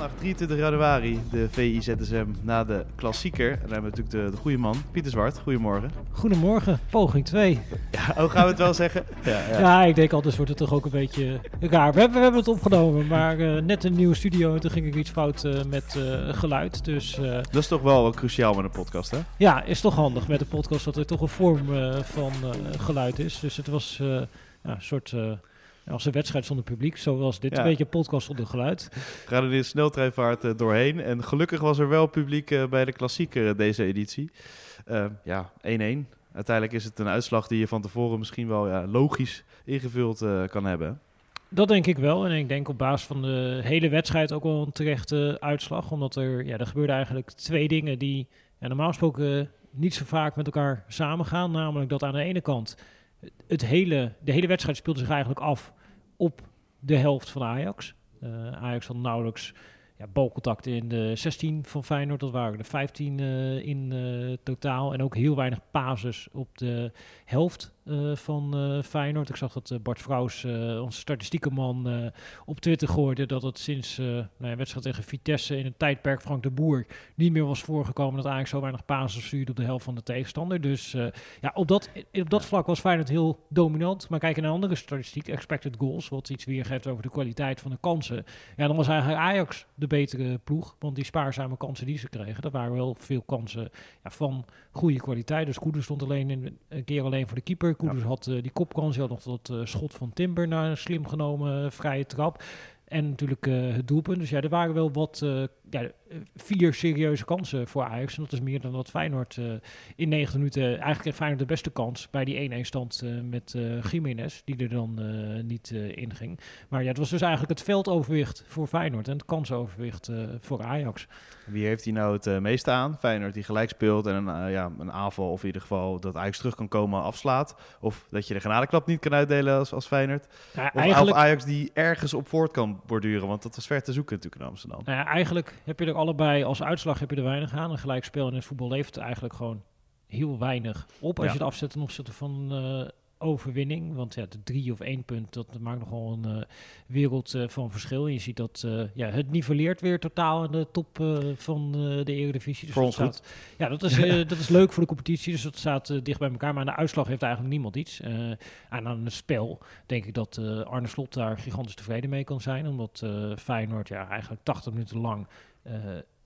Maandag 23 januari, de VI-ZSM na de klassieker. En dan hebben we natuurlijk de, de goede man, Pieter Zwart. Goedemorgen. Goedemorgen, poging 2. Ja, hoe gaan we het wel zeggen? Ja, Ja. ja. ik denk altijd wordt het toch ook een beetje raar. We hebben, we hebben het opgenomen, maar eh, net een nieuwe studio en toen ging er iets fout eh, met eh, geluid. Dus Dat is toch wel cruciaal met een podcast, hè? ja, is toch handig met een podcast dat er toch een vorm van geluid is. Dus het was ja, een soort... als een wedstrijd zonder publiek, zoals dit. Ja. Een beetje een podcast zonder geluid. We gaan er in sneltreinvaart eh, doorheen. En gelukkig was er wel publiek eh, bij de klassieker eh, deze editie. Ja, 1-1. Uiteindelijk is het een uitslag die je van tevoren misschien wel ja, logisch ingevuld kan hebben. Dat denk ik wel. En ik denk op basis van de hele wedstrijd ook wel een terechte uitslag. Omdat er, ja, er gebeurden eigenlijk twee dingen die ja, normaal gesproken niet zo vaak met elkaar samengaan. Namelijk dat aan de ene kant het hele, de hele wedstrijd speelde zich eigenlijk af op de helft van Ajax. Eh, Ajax had nauwelijks ja, balcontact in de 16 van Feyenoord. Dat waren er 15 eh, in eh, totaal. En ook heel weinig pases op de helft eh, van eh, Feyenoord. Ik zag dat eh, Bart Vrouws, onze statistiekenman, eh op Twitter gooide dat het sinds nou ja, wedstrijd tegen Vitesse in het tijdperk Frank de Boer niet meer was voorgekomen dat eigenlijk zo weinig pases stuurde op de helft van de tegenstander. Dus ja, op dat, op dat vlak was Feyenoord heel dominant. Maar kijk naar een andere statistiek, expected goals, wat iets weergeeft over de kwaliteit van de kansen. Ja, dan was eigenlijk Ajax de betere ploeg, want die spaarzame kansen die ze kregen, dat waren wel veel kansen ja, van goede kwaliteit. Dus Koeders stond alleen in, een keer alleen voor de keeper. Koeders had eh, die kopkans, hij had nog dat eh, schot van Timber naar een slim genomen eh, vrije trap. En natuurlijk eh, het doelpunt. Dus ja, er waren wel wat, eh, ja, vier serieuze kansen voor Ajax. En dat is meer dan wat Feyenoord eh, in 90 minuten... Eigenlijk heeft Feyenoord de beste kans bij die 1-1 stand met eh Jiménez, die er dan niet eh inging. Maar ja, het was dus eigenlijk het veldoverwicht voor Feyenoord en het kansoverwicht voor Ajax. Wie heeft hier nou het meeste aan? Feyenoord die gelijk speelt en een, ja, een aanval of in ieder geval dat Ajax terug kan komen afslaat. Of dat je de genadeklap niet kan uitdelen als, als Feyenoord. Of, eigenlijk, of Ajax die ergens op voort kan borduren, want dat was ver te zoeken natuurlijk in Amsterdam. Nou ja, eigenlijk heb je er allebei als uitslag heb je er weinig aan. Een gelijkspel in het voetbal levert eigenlijk gewoon heel weinig op. Als Ja. je het afzet ten opzichte van eh, overwinning. Want ja, de drie of één punt, dat maakt nogal een eh, wereld eh, van verschil. En je ziet dat eh, ja, het nivelleert weer totaal aan de top van de Eredivisie. Dus Voor ons staat, Ja, dat is, dat is leuk voor de competitie. Dus dat staat dicht bij elkaar. Maar aan de uitslag heeft eigenlijk niemand iets. Aan het spel denk ik dat Arne Slot daar gigantisch tevreden mee kan zijn. Omdat Feyenoord ja, eigenlijk 80 minuten lang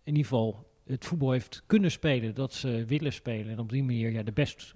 in ieder geval het voetbal heeft kunnen spelen dat ze willen spelen. En op die manier ja, de best,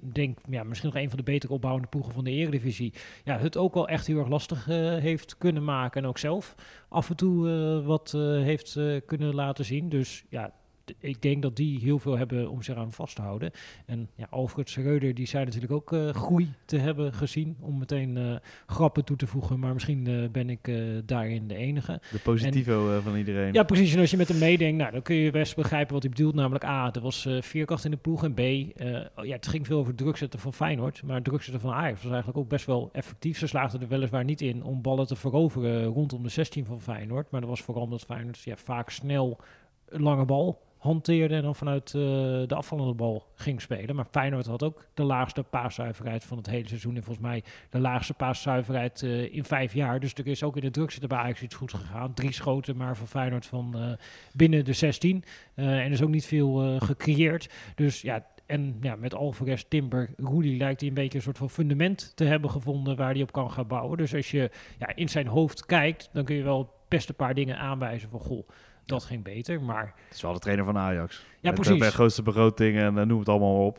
denk ja, misschien nog een van de beter opbouwende ploegen van de Eredivisie. Ja, het ook wel echt heel erg lastig eh, heeft kunnen maken. En ook zelf af en toe eh, wat eh, heeft kunnen laten zien. Dus ja, ik denk dat die heel veel hebben om zich aan vast te houden. En ja, Alfred Schreuder, die zei natuurlijk ook eh, groei te hebben gezien. Om meteen eh, grappen toe te voegen. Maar misschien eh, ben ik daarin de enige. De positivo van iedereen. Ja, precies. En als je met hem meedenkt, nou, dan kun je best begrijpen wat hij bedoelt. Namelijk A, er was veerkracht in de ploeg. En B, eh, ja, het ging veel over het drukzetten van Feyenoord. Maar drukzetten van Ajax was eigenlijk ook best wel effectief. Ze slaagden er weliswaar niet in om ballen te veroveren rondom de 16 van Feyenoord. Maar dat was vooral omdat Feyenoord ja, vaak snel een lange bal hanteerde en dan vanuit eh, de afvallende bal ging spelen. Maar Feyenoord had ook de laagste paaszuiverheid van het hele seizoen. En volgens mij de laagste paaszuiverheid eh, in vijf jaar. Dus er is ook in de druk zitten bij iets goed gegaan. Drie schoten maar van Feyenoord van eh, binnen de 16. Eh, en er is ook niet veel gecreëerd. Dus ja, en ja, met Alvarez, Timber, Roelie lijkt hij een beetje een soort van fundament te hebben gevonden waar hij op kan gaan bouwen. Dus als je ja, in zijn hoofd kijkt, dan kun je wel best een paar dingen aanwijzen van goh, dat ging beter. Maar Het is wel de trainer van Ajax. ja, precies. eh, Bij de grootste begroting en eh, noem het allemaal op.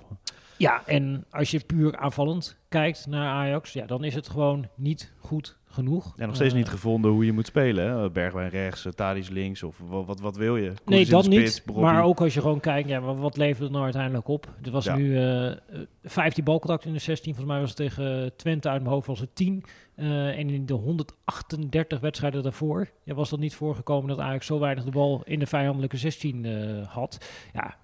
Ja, en als je puur aanvallend kijkt naar Ajax, ja, dan is het gewoon niet goed genoeg. Ja, nog steeds Eh, niet gevonden hoe je moet spelen. Hè? Bergwijn rechts, uh, Tadic links of wat, wat, wat wil je? Nee, dat niet. Maar ook als je gewoon kijkt, ja, wat, levert het nou uiteindelijk op? Er was Ja. nu eh, eh, 15 balcontact in de 16. Volgens mij was het tegen Twente uit mijn hoofd was het 10. Eh, en in de 138 wedstrijden daarvoor ja, was dat niet voorgekomen dat Ajax zo weinig de bal in de vijandelijke 16 eh, had. Ja,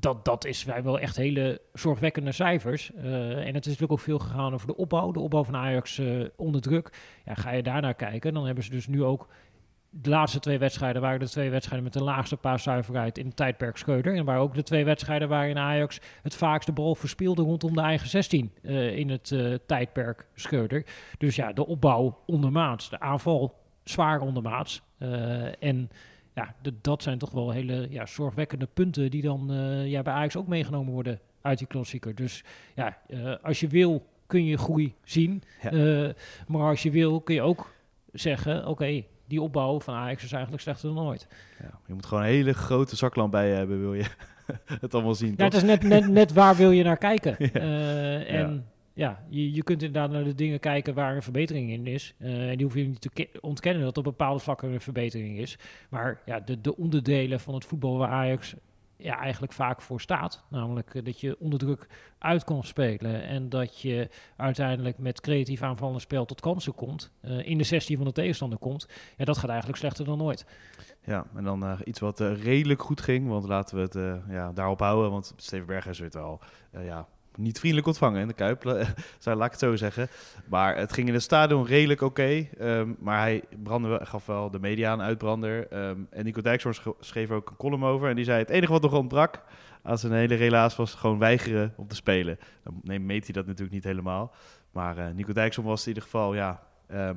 dat, dat is wel echt hele zorgwekkende cijfers. Eh, en het is natuurlijk ook veel gegaan over de opbouw. De opbouw van Ajax eh, onder druk. Ja, ga je daarnaar kijken, dan hebben ze dus nu ook... De laatste twee wedstrijden waren de twee wedstrijden met de laagste paaszuiverheid in het tijdperk Scheuder. En waren ook de twee wedstrijden waarin Ajax het vaakst de bal verspeelde rondom de eigen 16 eh, in het tijdperk Scheuder. Dus ja, de opbouw ondermaats, de aanval zwaar ondermaats. En ja, dat zijn toch wel hele ja, zorgwekkende punten die dan eh, ja, bij Ajax ook meegenomen worden uit die klassieker. Dus ja, eh, als je wil kun je groei zien. Ja. Eh, maar als je wil kun je ook zeggen, oké, die opbouw van Ajax is eigenlijk slechter dan ooit. Ja, je moet gewoon een hele grote zaklamp bij je hebben, wil je het allemaal zien. Ja, het is net, net, net waar wil je naar kijken. En ja, je, je kunt inderdaad naar de dingen kijken waar een verbetering in is. Eh, en die hoef je niet te ke- ontkennen dat op bepaalde vlakken een verbetering is. Maar ja, de, de onderdelen van het voetbal waar Ajax ja, eigenlijk vaak voor staat. Namelijk eh, dat je onder druk uit kan spelen. En dat je uiteindelijk met creatief aanvallend spel tot kansen komt. eh, in de 16 van de tegenstander komt. Ja, dat gaat eigenlijk slechter dan ooit. Ja, en dan eh, iets wat redelijk goed ging, want laten we het ja, daarop houden. Want Steven Berghuis werd wel eh, ja, niet vriendelijk ontvangen in de Kuip, laat ik het zo zeggen. Maar het ging in het stadion redelijk oké. ehm, maar hij brandde gaf wel de media een uitbrander. ehm, en Nico Dijkshoorn sch- schreef ook een column over. En die zei, het enige wat nog ontbrak aan zijn hele relaas was gewoon weigeren om te spelen. Dan meet hij dat natuurlijk niet helemaal. Maar eh, Nico Dijkshoorn was in ieder geval, ja... ehm,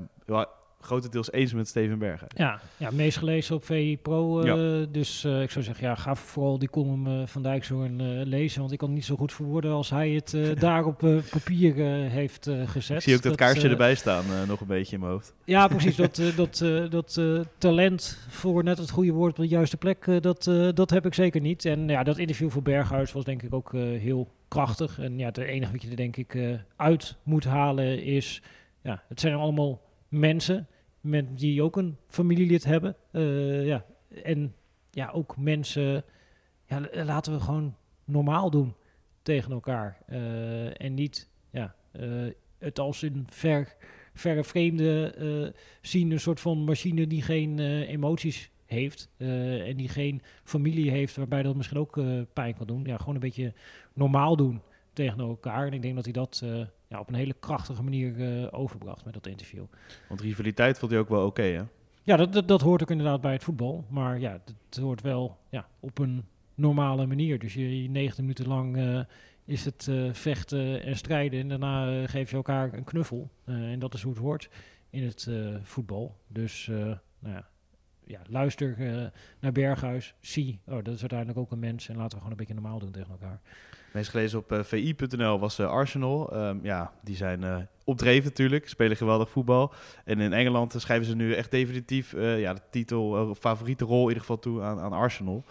grotendeels eens met Steven Berghuis. Ja, ja meest gelezen op VI Pro. eh, Dus eh, ik zou zeggen, ja, ga vooral die column eh, van Dijkshoorn lezen. Want ik kan het niet zo goed verwoorden als hij het daar op papier heeft gezet. Ik zie ook dat, kaarsje eh, erbij staan, nog een beetje in mijn hoofd. Ja, precies. Dat, dat, dat talent voor net het goede woord op de juiste plek, dat, dat heb ik zeker niet. En ja, dat interview voor Berghuis was denk ik ook heel krachtig. En ja, het enige wat je er denk ik uit moet halen is... Ja, het zijn allemaal mensen met, die ook een familielid hebben. Eh, ja. En ja, ook mensen... Ja, laten we gewoon normaal doen tegen elkaar. Eh, en niet ja, eh, het als een ver, verre vreemde zien. Een soort van machine die geen emoties heeft. en die geen familie heeft waarbij dat misschien ook pijn kan doen. Ja, gewoon een beetje normaal doen tegen elkaar. En ik denk dat hij dat eh, ja, op een hele krachtige manier eh, overbracht met dat interview. Want rivaliteit vond hij ook wel oké, hè? Ja, dat, dat, dat hoort ook inderdaad bij het voetbal. Maar ja, het hoort wel ja, op een normale manier. Dus je, je 90 minuten lang eh, is het vechten en strijden. En daarna geef je elkaar een knuffel. En dat is hoe het hoort in het voetbal. Dus nou ja, ja, luister eh, naar Berghuis. Zie, oh, dat is uiteindelijk ook een mens. En laten we gewoon een beetje normaal doen tegen elkaar. Meest gelezen op eh, vi.nl was eh, Arsenal. Ehm, ja, die zijn opdreven natuurlijk, spelen geweldig voetbal. En in Engeland schrijven ze nu echt definitief ja, de titel, favoriete rol in ieder geval toe aan, aan Arsenal.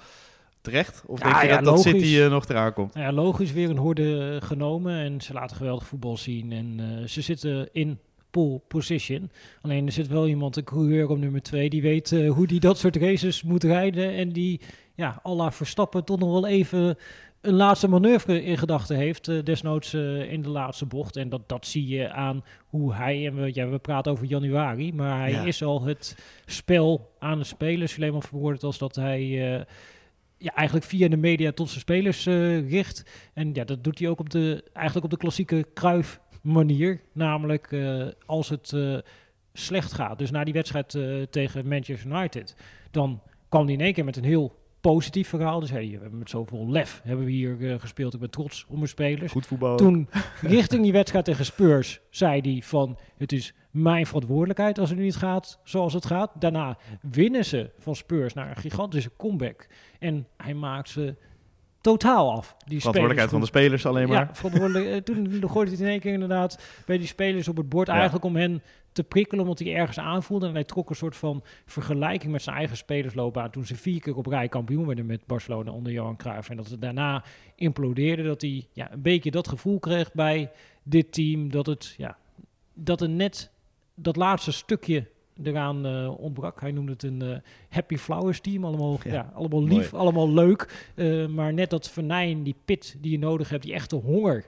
Terecht? Of Ja, denk je ja, dat, dat. City nog eraan komt? Nou ja, logisch weer een horde eh, genomen en ze laten geweldig voetbal zien. En ze zitten in pole position. Alleen er zit wel iemand, een coureur op nummer twee, die weet eh, hoe die dat soort races moet rijden. En die, ja, à la Verstappen toch nog wel even een laatste manoeuvre in gedachten heeft. eh, desnoods eh, in de laatste bocht. En dat, dat zie je aan hoe hij, en we, ja, we praten over januari, maar hij Ja. is al het spel aan het spelen. Suleiman verwoordt als dat hij... ja, eigenlijk via de media tot zijn spelers richt. En ja, dat doet hij ook op de, eigenlijk op de klassieke Kruif manier. Namelijk eh, als het eh, slecht gaat. Dus na die wedstrijd eh, tegen Manchester United. Dan kwam hij in één keer met een heel positief verhaal. Dus hey, we hebben met zoveel lef hebben we hier gespeeld. Ik ben trots op mijn spelers. Goed voetbal. Toen richting die wedstrijd tegen Spurs zei hij van het is mijn verantwoordelijkheid als het nu niet gaat zoals het gaat. Daarna winnen ze van Spurs naar een gigantische comeback. En hij maakt ze totaal af. Die Verantwoordelijkheid van de spelers alleen maar. Ja, verantwoordelijk. eh, toen gooide hij het in één keer inderdaad bij die spelers op het bord. Ja. Eigenlijk om hen te prikkelen, omdat hij ergens aanvoelde. En hij trok een soort van vergelijking met zijn eigen spelersloopbaan. Toen ze vier keer op rij kampioen werden met Barcelona onder Johan Cruijff. En dat het daarna implodeerde. Dat hij ja, een beetje dat gevoel kreeg bij dit team. Dat het, ja, dat er net dat laatste stukje eraan eh, ontbrak. Hij noemde het een eh, happy flowers team. Allemaal, Ja, ja, allemaal lief, allemaal leuk. Eh, maar net dat venijn, die pit die je nodig hebt, die echte honger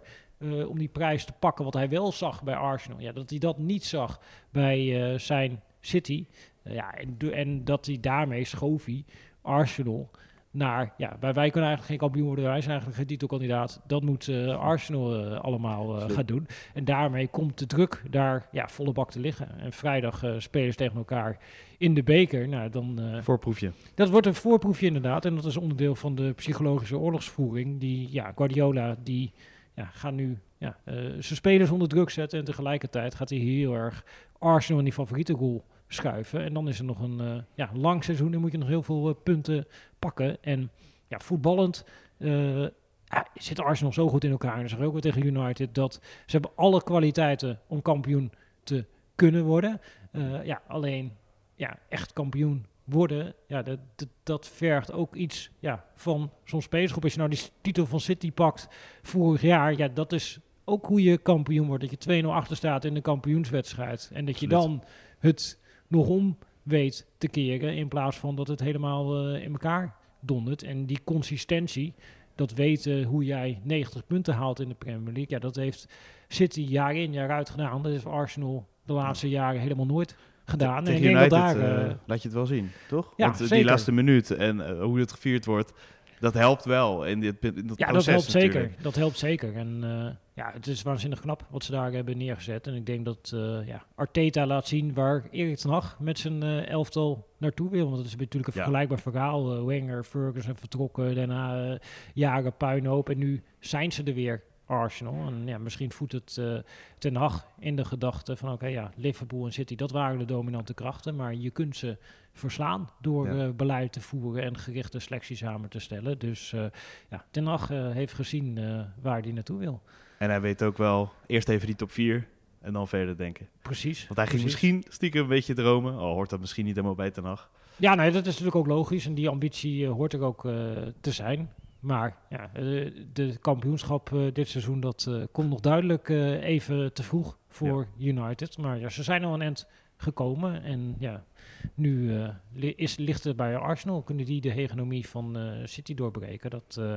om die prijs te pakken, wat hij wel zag bij Arsenal. Ja, dat hij dat niet zag bij zijn City. Ja, en, en dat hij daarmee schoof hij Arsenal naar... Ja, wij, wij kunnen eigenlijk geen kampioen worden, wij zijn eigenlijk geen titelkandidaat. Dat moet eh, Arsenal eh, allemaal eh, gaan doen. En daarmee komt de druk daar ja, volle bak te liggen. En vrijdag spelen ze tegen elkaar in de beker. Nou, dan... Voorproefje. dat wordt een voorproefje inderdaad. En dat is onderdeel van de psychologische oorlogsvoering. Die, ja, Guardiola, die ja, gaat nu ja, zijn spelers onder druk zetten. En tegelijkertijd gaat hij heel erg Arsenal in die favoriete rol schuiven. En dan is er nog een eh, ja, lang seizoen en moet je nog heel veel eh, punten pakken. En ja, voetballend ja, zit Arsenal zo goed in elkaar. En dat zeg ik ook weer tegen United. Dat ze hebben alle kwaliteiten om kampioen te kunnen worden. Ja, alleen ja, echt kampioen worden, ja, dat, dat, dat vergt ook iets ja, van zo'n spelersgroep. Als je nou die titel van City pakt vorig jaar, ja, dat is ook hoe je kampioen wordt. Dat je 2-0 achter staat in de kampioenswedstrijd. En dat je dan het nog om weet te keren, in plaats van dat het helemaal eh, in elkaar dondert. En die consistentie, dat weten hoe jij 90 punten haalt in de Premier League, ja, dat heeft City jaar in, jaar uit gedaan. Dat heeft Arsenal de laatste jaren helemaal nooit gedaan. En Tegen United daar... eh, eh, laat je het wel zien, toch? Ja, Want die laatste minuut en hoe het gevierd wordt, dat helpt wel in, dit, in dat Ja, dat helpt zeker. Dat helpt zeker. En eh, ja, het is waanzinnig knap wat ze daar hebben neergezet. En ik denk dat eh, ja, Arteta laat zien waar Erik ten Hag met zijn eh, elftal naartoe wil. Want het is natuurlijk een Ja. vergelijkbaar verhaal. Wenger, Ferguson vertrokken, daarna jaren puinhoop. En nu zijn ze er weer, Arsenal. En ja, misschien voedt het eh, ten Hag in de gedachte van... oké, ja, Liverpool en City, dat waren de dominante krachten. Maar je kunt ze verslaan door Ja. eh, beleid te voeren en gerichte selecties samen te stellen. Dus eh, ja, Ten Hag heeft gezien waar hij naartoe wil. En hij weet ook wel, eerst even die top 4 en dan verder denken. Precies. Want hij ging precies. misschien stiekem een beetje dromen. Al hoort dat misschien niet helemaal bij Ten Hag. Ja, nee, dat is natuurlijk ook logisch. En die ambitie hoort er ook te zijn. Maar ja, eh, de kampioenschap eh, dit seizoen, dat eh, komt nog duidelijk even te vroeg voor United. Maar ja, ze zijn al een eind gekomen. En ja, nu eh, is, ligt het bij Arsenal. Kunnen die de hegemonie van eh, City doorbreken? Dat, eh,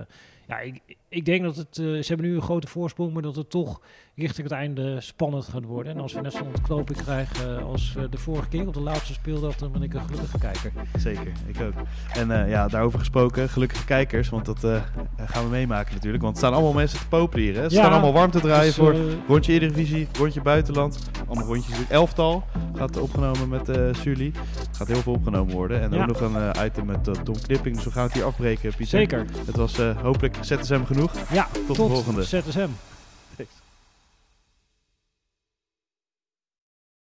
ja, ik, ik denk dat het... ze hebben nu een grote voorsprong, maar dat het toch richting het einde spannend gaat worden. En als we net zo'n ontknoping krijgen als de vorige keer op de laatste speeldag, dan ben ik een gelukkige kijker. Zeker, ik ook. En ja, daarover gesproken, gelukkige kijkers, want dat gaan we meemaken natuurlijk. Want er staan allemaal mensen te popelen hier. Hè? Ze Ja, staan allemaal warm te draaien Dus, voor rondje Eredivisie, rondje buitenland. Allemaal rondjes. Elftal gaat opgenomen met Sully. Gaat heel veel opgenomen worden. En Ja. ook nog een eh, item met eh, Tom Knipping. Dus we gaan het hier afbreken, Pieter. Zeker. Het was eh, hopelijk ZSM genoeg. Ja, Tot de volgende. ZSM.